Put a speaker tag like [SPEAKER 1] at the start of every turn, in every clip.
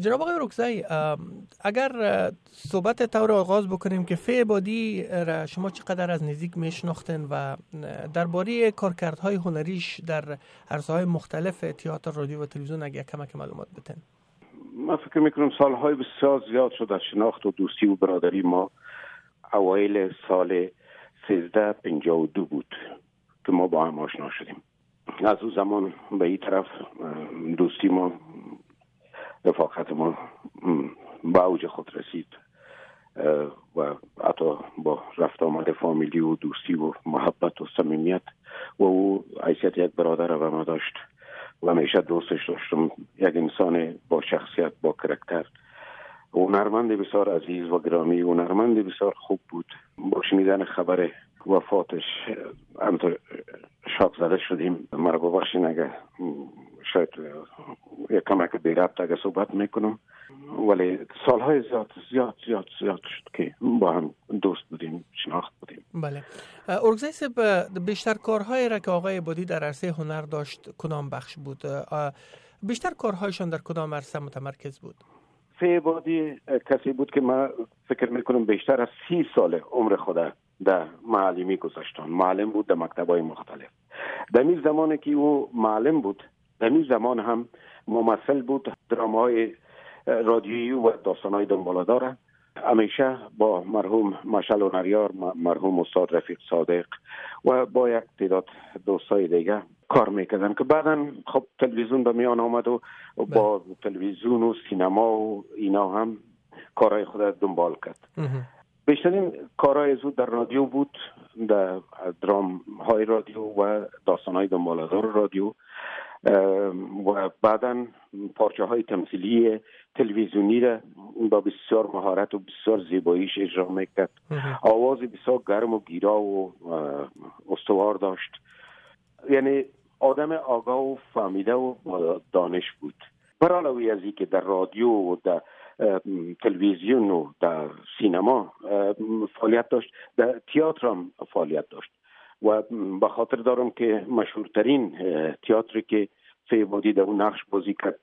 [SPEAKER 1] جناب آقای رکزی اگر صحبت طور آغاز بکنیم که فی عبادی را شما چقدر از نزدیک میشناختن و درباره کارکردهای هنریش در عرصه های مختلف تئاتر رادیو و تلویزیون اگر کمک معلومات بتن
[SPEAKER 2] من فکر می‌کنم سالهای بسیار زیاد شد از شناخت و دوستی و برادری ما. اوایل سال 1352 بود که ما با هم آشنا شدیم. از او زمان به این طرف دوستی ما رفاقت ما به اوج خود رسید. و حتی با رفت آمد فامیلی و دوستی و محبت و صمیمیت و او حیثیت یک برادر و ما داشت و همیشه دوستش داشتم. یک انسان با شخصیت با کرکتر. هنرمند بسیار عزیز و گرامی هنرمند بسیار خوب بود. با شنیدن خبر وفاتش همطور شاک زده شدیم مرا ببخشین اگه شاید یک کمک بی ربط اگه صحبت می‌کنم ولی سالهای زیاد زیاد زیاد زیاد شد که با هم دوست بودیم شناخت بودیم.
[SPEAKER 1] بله. ارگزای سب بیشتر کارهایی را که آقای بودی در عرصه هنر داشت کدام بخش بود؟ بیشتر کارهایشان در کدام عرصه متمرکز بود؟
[SPEAKER 2] فی بادی کسی بود که ما فکر می‌کنم بیشتر از سی سال عمر خود در معلمی گذاشتن معلم بود در مکتب های مختلف. در این زمان که او معلم بود در این زمان هم ممثل بود. درامای رادیویی و داستانهای دنبالاداره همیشه با مرحوم مشل و نریار مرحوم استاد رفیق صادق و با یک تعداد دوستای دیگه کار می‌کردن که بعدا خب تلویزیون به میان آمد و با بله. تلویزیون و سینما و اینا هم کارهای خود دنبال کرد. بیشترین کارهای زود در رادیو بود در درام های رادیو و داستان های دنبالدار رادیو. و بعدا پارچه های تمثیلی تلویزیونی را با بسیار مهارت و بسیار زیباییش اجرا می‌کرد. آواز بسیار گرم و گیرا و استوار داشت. یعنی آدم آگاه و فهمیده و دانش بود. برای از که در رادیو و در تلویزیون و در سینما فعالیت داشت در تئاتر هم فعالیت داشت. و به خاطر دارم که مشهورترین تئاتری که فیبادی در اون نقش بازی کرد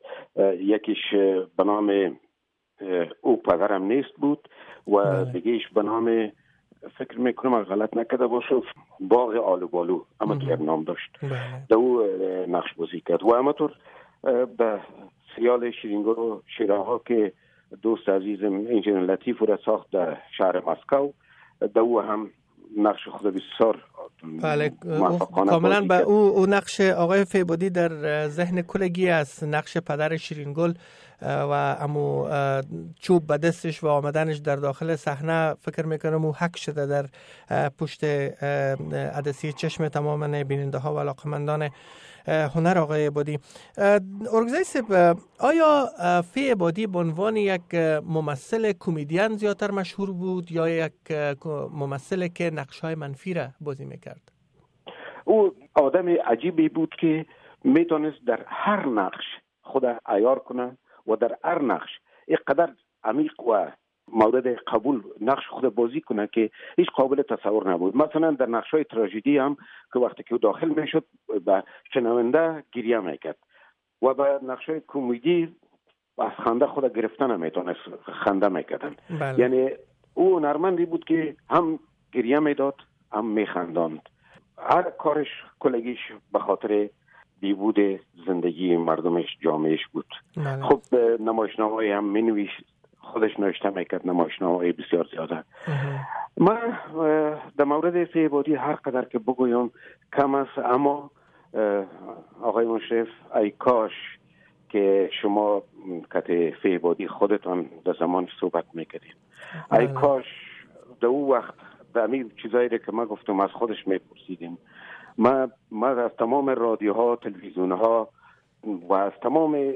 [SPEAKER 2] یکیش به نام او پدرم نیست بود و بله. دیگهش به نام فکر می‌کنم غلط نکرده باشه باغ آلو بالو اما که نام داشت بله. در او نقش بازی کرد و همطور به سیال شیرینگو و شیراها که دوست عزیزم انجین لطیف را ساخت در شهر مسکو در او هم نقش خود بسیار
[SPEAKER 1] بله کاملا به او, او نقش آقای فیبودی در ذهن کلگی است. نقش پدر شیرینگل و امو چوب به دستش و آمدنش در داخل صحنه فکر می‌کنم او حک شده در پشت عدسی چشم تمام بیننده ها و علاقمندان هنر آقای عبادی ارگزای آیا فی عبادی به عنوان یک ممثل کمدین زیادتر مشهور بود یا یک ممثل که نقش های منفی را بازی می‌کرد؟
[SPEAKER 2] او آدم عجیبی بود که می‌تونست در هر نقش خود ایار کنه. و در هر نقش اینقدر عمیق و مورد قبول نقش خود بازی کنه که هیچ قابل تصور نبود. مثلا در نقش های تراژدی هم که وقتی که داخل می‌شد به شنونده گریه می‌کرد و به نقش های کمدی از خنده خود گرفتن نمی‌تونست خنده می‌کردن. بله. یعنی او نرمندی بود که هم گریه می‌داد هم میخنداند. هر کارش کلگیش به خاطر بیبود زندگی مردمش جامعش بود. بله. خب نمایشنامه هم می خودش نوشته می‌کرد نمایشنامه بسیار زیاده. من در مورد فیبادی هر قدر که بگویم کم است اما آقای مشرف ای کاش که شما کت فیبادی خودتان در زمان صحبت می‌کردین. ای بله. کاش در او وقت در چیزایی که ما گفتم از خودش میپرسیدیم ما ما از تمام رادیوها تلویزیون ها و از تمام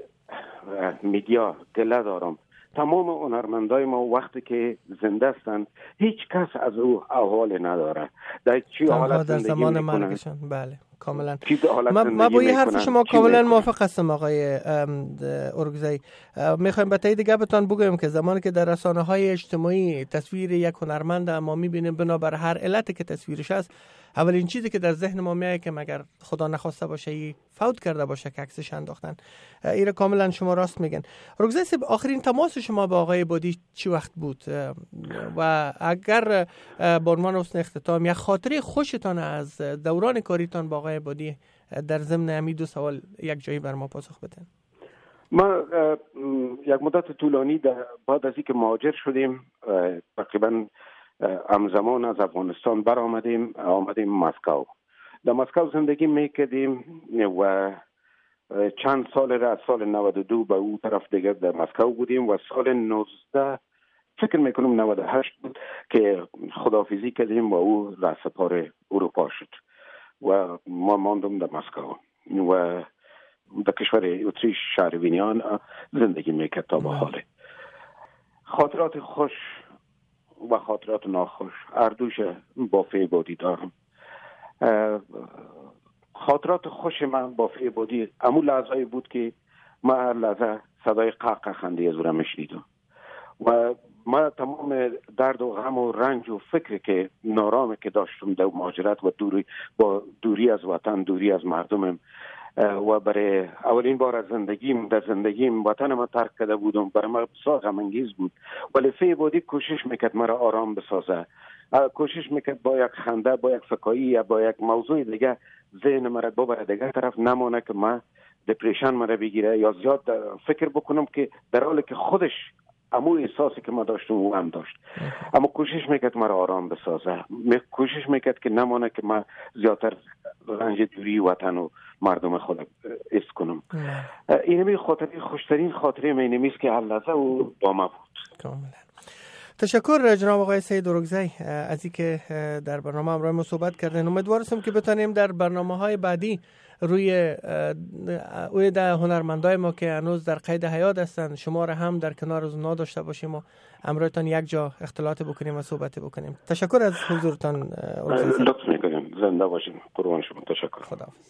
[SPEAKER 2] میدیا گله دارم تمام هنرمندای ما وقتی که زنده هستند هیچ کس از او احوال نداره. در چی حالت
[SPEAKER 1] در زمان مرگشان بله کاملا. ما, با یه حرف شما کاملا موافق هستم آقای ارگزی می‌خوایم به تایید گپتان بگویم که زمانی که در رسانه های اجتماعی تصویر یک هنرمند ما می‌بینیم بنابر هر علت که تصویرش هست اولین چیزی که در ذهن ما میاد که مگر خدا نخواسته باشه ای فوت کرده باشه که عکسش انداختن. ایره کاملا شما راست میگن رگزه آخرین تماس شما با آقای بادی چی وقت بود؟ و اگر به عنوان حسن اختتام یک خاطره خوشتان از دوران کاریتان با آقای بادی در ضمن امی دو سوال یک جایی بر ما پاسخ بدن
[SPEAKER 2] ما یک مدت طولانی بعد از اینکه مهاجر شدیم تقریبا همزمان از افغانستان بر آمدیم آمدیم مسکو. در مسکو زندگی می‌کردیم و چند سال را از سال 92 به او طرف دیگر در مسکو بودیم و سال 19 فکر می‌کنم 98 بود که خدافیزی کردیم و او سپار اروپا شد و ما ماندم در مسکو و در کشور اتریش شهر وینیان زندگی می‌کرد تا به حاله خاطرات خوش و خاطرات ناخوش اردوش با فیبادی دارم. خاطرات خوش من با فیبادی امو لحظه بود که ما هر لحظه صدای قهقه خنده از میشنیدم. و ما تمام درد و غم و رنج و فکر که نارامه که داشتم در مهاجرت و دوری با دوری از وطن دوری از مردمم و برای اولین بار از زندگیم در زندگیم وطن ما ترک کرده بودم. برای ما بسیار غمانگیز بود. ولی فی بودی کوشش می‌کرد مرا آرام بسازه کوشش می‌کرد با یک خنده با یک فکایی یا با یک موضوع دیگه ذهن مرا ببره دیگه طرف نمانه که ما دپریشن مرا بگیره یا زیاد فکر بکنم که در حالی که خودش امو احساسی که ما داشتم او هم داشت. اما کوشش می‌کرد مرا آرام بسازه. کوشش می‌کرد که نمانه که ما زیادتر رنج دوری وطن و مردم خود اس کنم. اینمی خاطری خوشترین خاطره می که اللحظه او با ما بود. کاملا.
[SPEAKER 1] تشکر جناب آقای سید دروگزی از اینکه در برنامه همراه ما صحبت کردن امیدوار که بتانیم در برنامه های بعدی روی اوی در هنرمندای ما که هنوز در قید حیات هستند شما را هم در کنار از داشته باشیم و امروزتان یک جا اختلاط بکنیم و صحبت بکنیم. تشکر از حضورتان
[SPEAKER 2] لطف می‌کنیم. زنده باشیم. قربان شما. تشکر.
[SPEAKER 1] خدا